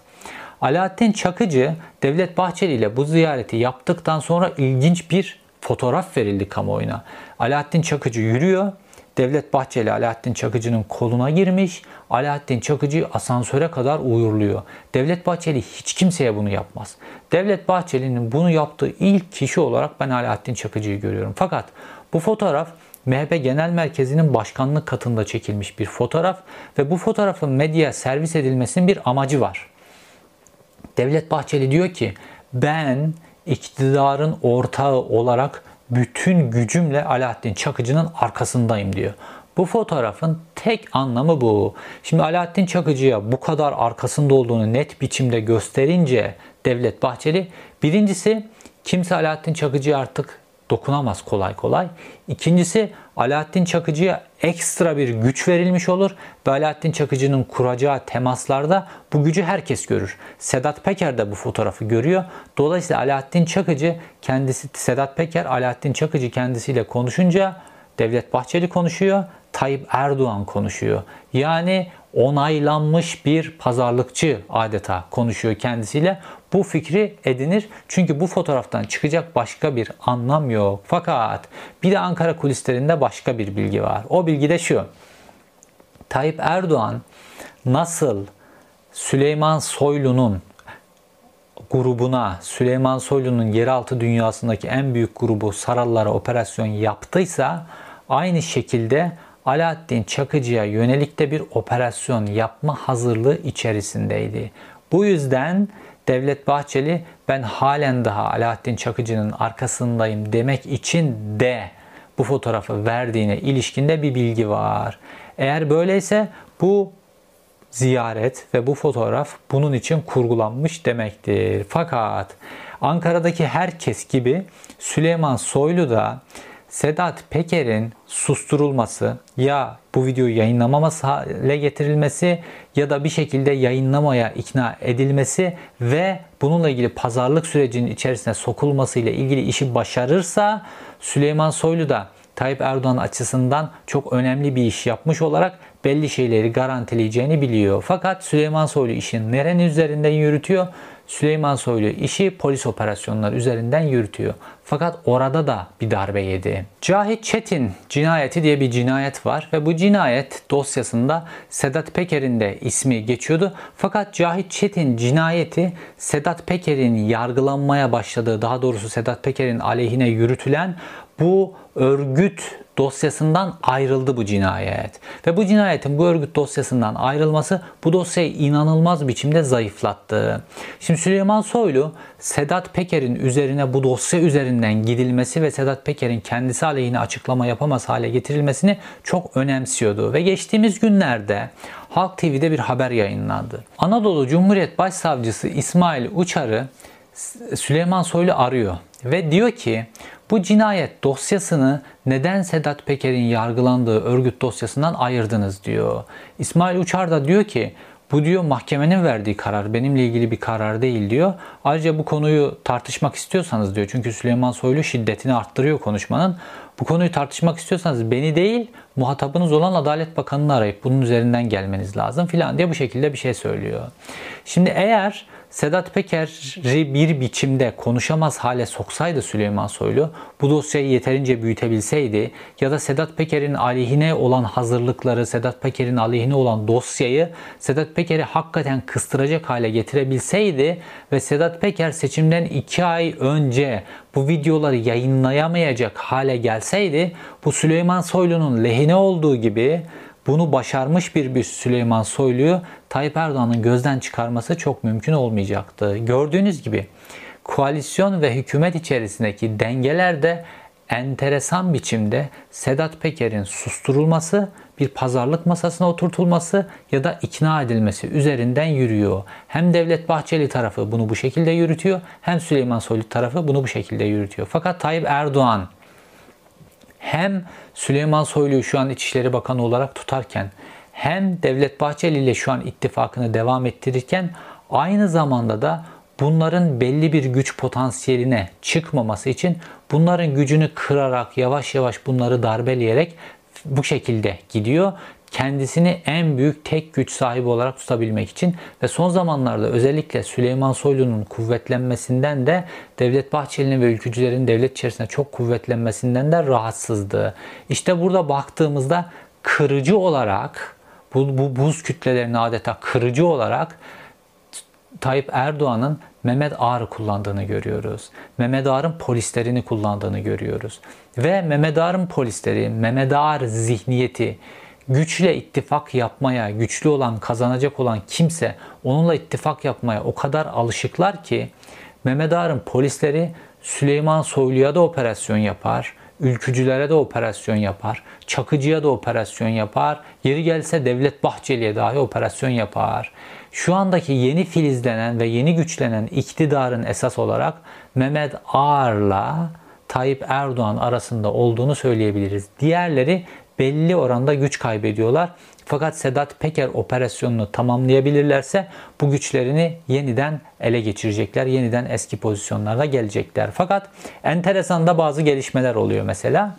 S1: Alaaddin Çakıcı Devlet Bahçeli ile bu ziyareti yaptıktan sonra ilginç bir fotoğraf verildi kamuoyuna. Alaaddin Çakıcı yürüyor. Devlet Bahçeli Alaaddin Çakıcı'nın koluna girmiş. Alaaddin Çakıcı asansöre kadar uğurluyor. Devlet Bahçeli hiç kimseye bunu yapmaz. Devlet Bahçeli'nin bunu yaptığı ilk kişi olarak ben Alaaddin Çakıcı'yı görüyorum. Fakat bu fotoğraf MHP Genel Merkezi'nin başkanlık katında çekilmiş bir fotoğraf ve bu fotoğrafın medyaya servis edilmesinin bir amacı var. Devlet Bahçeli diyor ki ben iktidarın ortağı olarak bütün gücümle Alaaddin Çakıcı'nın arkasındayım diyor. Bu fotoğrafın tek anlamı bu. Şimdi Alaaddin Çakıcı'ya bu kadar arkasında olduğunu net biçimde gösterince Devlet Bahçeli birincisi kimse Alaaddin Çakıcı'ya artık dokunamaz kolay kolay. İkincisi Alaaddin Çakıcı'ya ekstra bir güç verilmiş olur ve Alaaddin Çakıcı'nın kuracağı temaslarda bu gücü herkes görür. Sedat Peker de bu fotoğrafı görüyor. Dolayısıyla Alaaddin Çakıcı kendisi Sedat Peker Alaaddin Çakıcı kendisiyle konuşunca Devlet Bahçeli konuşuyor, Tayyip Erdoğan konuşuyor. Yani onaylanmış bir pazarlıkçı adeta konuşuyor kendisiyle. Bu fikri edinir. Çünkü bu fotoğraftan çıkacak başka bir anlam yok. Fakat bir de Ankara kulislerinde başka bir bilgi var. O bilgi de şu. Tayyip Erdoğan nasıl Süleyman Soylu'nun grubuna, Süleyman Soylu'nun yeraltı dünyasındaki en büyük grubu Sarallara operasyon yaptıysa aynı şekilde Alaaddin Çakıcı'ya yönelik de bir operasyon yapma hazırlığı içerisindeydi. Bu yüzden Devlet Bahçeli ben halen daha Alaaddin Çakıcı'nın arkasındayım demek için de bu fotoğrafı verdiğine ilişkinde bir bilgi var. Eğer böyleyse bu ziyaret ve bu fotoğraf bunun için kurgulanmış demektir. Fakat Ankara'daki herkes gibi Süleyman Soylu da Sedat Peker'in susturulması ya bu videoyu yayınlamaması hale getirilmesi ya da bir şekilde yayınlamaya ikna edilmesi ve bununla ilgili pazarlık sürecinin içerisine sokulması ile ilgili işi başarırsa Süleyman Soylu da Tayyip Erdoğan açısından çok önemli bir iş yapmış olarak belli şeyleri garantileyeceğini biliyor. Fakat Süleyman Soylu işin nerenin üzerinden yürütüyor? Süleyman Soylu işi polis operasyonları üzerinden yürütüyor. Fakat orada da bir darbe yedi. Cahit Çetin cinayeti diye bir cinayet var ve bu cinayet dosyasında Sedat Peker'in de ismi geçiyordu. Fakat Cahit Çetin cinayeti Sedat Peker'in yargılanmaya başladığı, daha doğrusu Sedat Peker'in aleyhine yürütülen bu örgüt dosyasından ayrıldı bu cinayet. Ve bu cinayetin bu örgüt dosyasından ayrılması bu dosyayı inanılmaz biçimde zayıflattı. Şimdi Süleyman Soylu Sedat Peker'in üzerine bu dosya üzerinden gidilmesi ve Sedat Peker'in kendisi aleyhine açıklama yapamaz hale getirilmesini çok önemsiyordu. Ve geçtiğimiz günlerde Halk TV'de bir haber yayınlandı. Anadolu Cumhuriyet Başsavcısı İsmail Uçar'ı Süleyman Soylu arıyor ve diyor ki bu cinayet dosyasını neden Sedat Peker'in yargılandığı örgüt dosyasından ayırdınız diyor. İsmail Uçar da diyor ki bu diyor mahkemenin verdiği karar benimle ilgili bir karar değil diyor. Ayrıca bu konuyu tartışmak istiyorsanız diyor. Çünkü Süleyman Soylu şiddetini arttırıyor konuşmanın. Bu konuyu tartışmak istiyorsanız beni değil muhatabınız olan Adalet Bakanı'nı arayıp bunun üzerinden gelmeniz lazım filan diye bu şekilde bir şey söylüyor. Şimdi eğer Sedat Peker'i bir biçimde konuşamaz hale soksaydı Süleyman Soylu, bu dosyayı yeterince büyütebilseydi ya da Sedat Peker'in aleyhine olan hazırlıkları, Sedat Peker'in aleyhine olan dosyayı Sedat Peker'i hakikaten kıstıracak hale getirebilseydi ve Sedat Peker seçimden 2 ay önce bu videoları yayınlayamayacak hale gelseydi bu Süleyman Soylu'nun lehine olduğu gibi bunu başarmış bir bir Süleyman Soylu'yu Tayyip Erdoğan'ın gözden çıkarması çok mümkün olmayacaktı. Gördüğünüz gibi koalisyon ve hükümet içerisindeki dengeler de enteresan biçimde Sedat Peker'in susturulması, bir pazarlık masasına oturtulması ya da ikna edilmesi üzerinden yürüyor. Hem Devlet Bahçeli tarafı bunu bu şekilde yürütüyor, hem Süleyman Soylu tarafı bunu bu şekilde yürütüyor. Fakat Tayyip Erdoğan hem Süleyman Soylu'yu şu an İçişleri Bakanı olarak tutarken hem Devlet Bahçeli ile şu an ittifakını devam ettirirken aynı zamanda da bunların belli bir güç potansiyeline çıkmaması için bunların gücünü kırarak yavaş yavaş bunları darbeleyerek bu şekilde gidiyor kendisini en büyük tek güç sahibi olarak tutabilmek için ve son zamanlarda özellikle Süleyman Soylu'nun kuvvetlenmesinden de Devlet Bahçeli'nin ve ülkücülerin devlet içerisinde çok kuvvetlenmesinden de rahatsızdı. İşte burada baktığımızda kırıcı olarak bu, bu buz kütlelerini adeta kırıcı olarak Tayyip Erdoğan'ın Mehmet Ağar'ı kullandığını görüyoruz. Mehmet Ağar'ın polislerini kullandığını görüyoruz. Ve Mehmet Ağar'ın polisleri, Mehmet Ağar zihniyeti, güçle ittifak yapmaya, güçlü olan, kazanacak olan kimse onunla ittifak yapmaya o kadar alışıklar ki Mehmet Ağar'ın polisleri Süleyman Soylu'ya da operasyon yapar, ülkücülere de operasyon yapar, Çakıcı'ya da operasyon yapar, yeri gelse Devlet Bahçeli'ye dahi operasyon yapar. Şu andaki yeni filizlenen ve yeni güçlenen iktidarın esas olarak Mehmet Ağar'la Tayyip Erdoğan arasında olduğunu söyleyebiliriz. Diğerleri belli oranda güç kaybediyorlar. Fakat Sedat Peker operasyonunu tamamlayabilirlerse bu güçlerini yeniden ele geçirecekler. Yeniden eski pozisyonlarda gelecekler. Fakat enteresan da bazı gelişmeler oluyor mesela.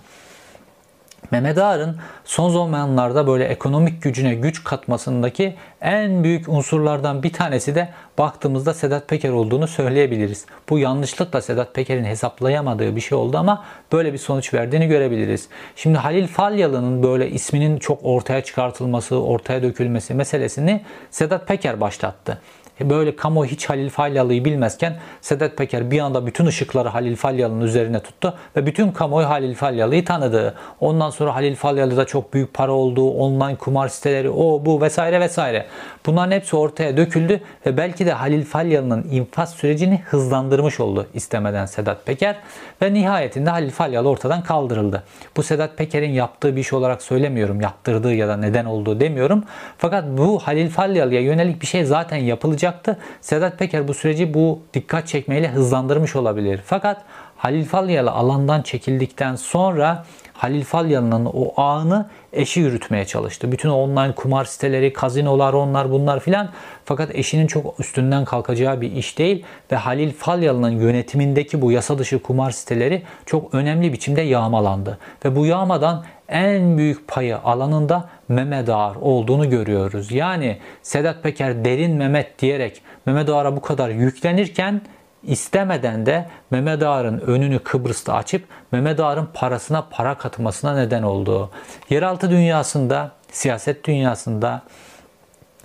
S1: Mehmet Ağar'ın son zamanlarda böyle ekonomik gücüne güç katmasındaki en büyük unsurlardan bir tanesi de baktığımızda Sedat Peker olduğunu söyleyebiliriz. Bu yanlışlıkla Sedat Peker'in hesaplayamadığı bir şey oldu ama böyle bir sonuç verdiğini görebiliriz. Şimdi Halil Falyalı'nın böyle isminin çok ortaya çıkartılması, ortaya dökülmesi meselesini Sedat Peker başlattı. Böyle kamu hiç Halil Falyalı'yı bilmezken Sedat Peker bir anda bütün ışıkları Halil Falyalı'nın üzerine tuttu ve bütün kamuoyu Halil Falyalı'yı tanıdı. Ondan sonra Halil Falyalı'da çok büyük para olduğu, online kumar siteleri, o bu vesaire vesaire. Bunların hepsi ortaya döküldü ve belki de Halil Falyalı'nın infaz sürecini hızlandırmış oldu istemeden Sedat Peker ve nihayetinde Halil Falyalı ortadan kaldırıldı. Bu Sedat Peker'in yaptığı bir iş olarak söylemiyorum. Yaptırdığı ya da neden olduğu demiyorum. Fakat bu Halil Falyalı'ya yönelik bir şey zaten yapılacak olacaktı. Sedat Peker bu süreci bu dikkat çekmeyle hızlandırmış olabilir. Fakat Halil Falyalı alandan çekildikten sonra Halil Falyalı'nın o ağını eşi yürütmeye çalıştı. Bütün online kumar siteleri, kazinolar, onlar bunlar filan. Fakat eşinin çok üstünden kalkacağı bir iş değil ve Halil Falyalı'nın yönetimindeki bu yasa dışı kumar siteleri çok önemli biçimde yağmalandı. Ve bu yağmadan en büyük payı alanında Mehmet Ağar olduğunu görüyoruz. Yani Sedat Peker derin Mehmet diyerek Mehmet Ağar'a bu kadar yüklenirken istemeden de Mehmet Ağar'ın önünü Kıbrıs'ta açıp Mehmet Ağar'ın parasına para katmasına neden oldu. Yeraltı dünyasında, siyaset dünyasında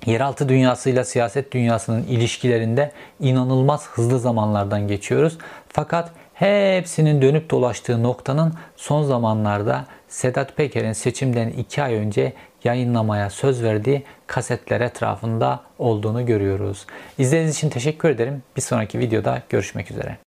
S1: yeraltı dünyasıyla siyaset dünyasının ilişkilerinde inanılmaz hızlı zamanlardan geçiyoruz. Fakat hepsinin dönüp dolaştığı noktanın son zamanlarda Sedat Peker'in seçimden 2 ay önce yayınlamaya söz verdiği kasetler etrafında olduğunu görüyoruz. İzlediğiniz için teşekkür ederim. Bir sonraki videoda görüşmek üzere.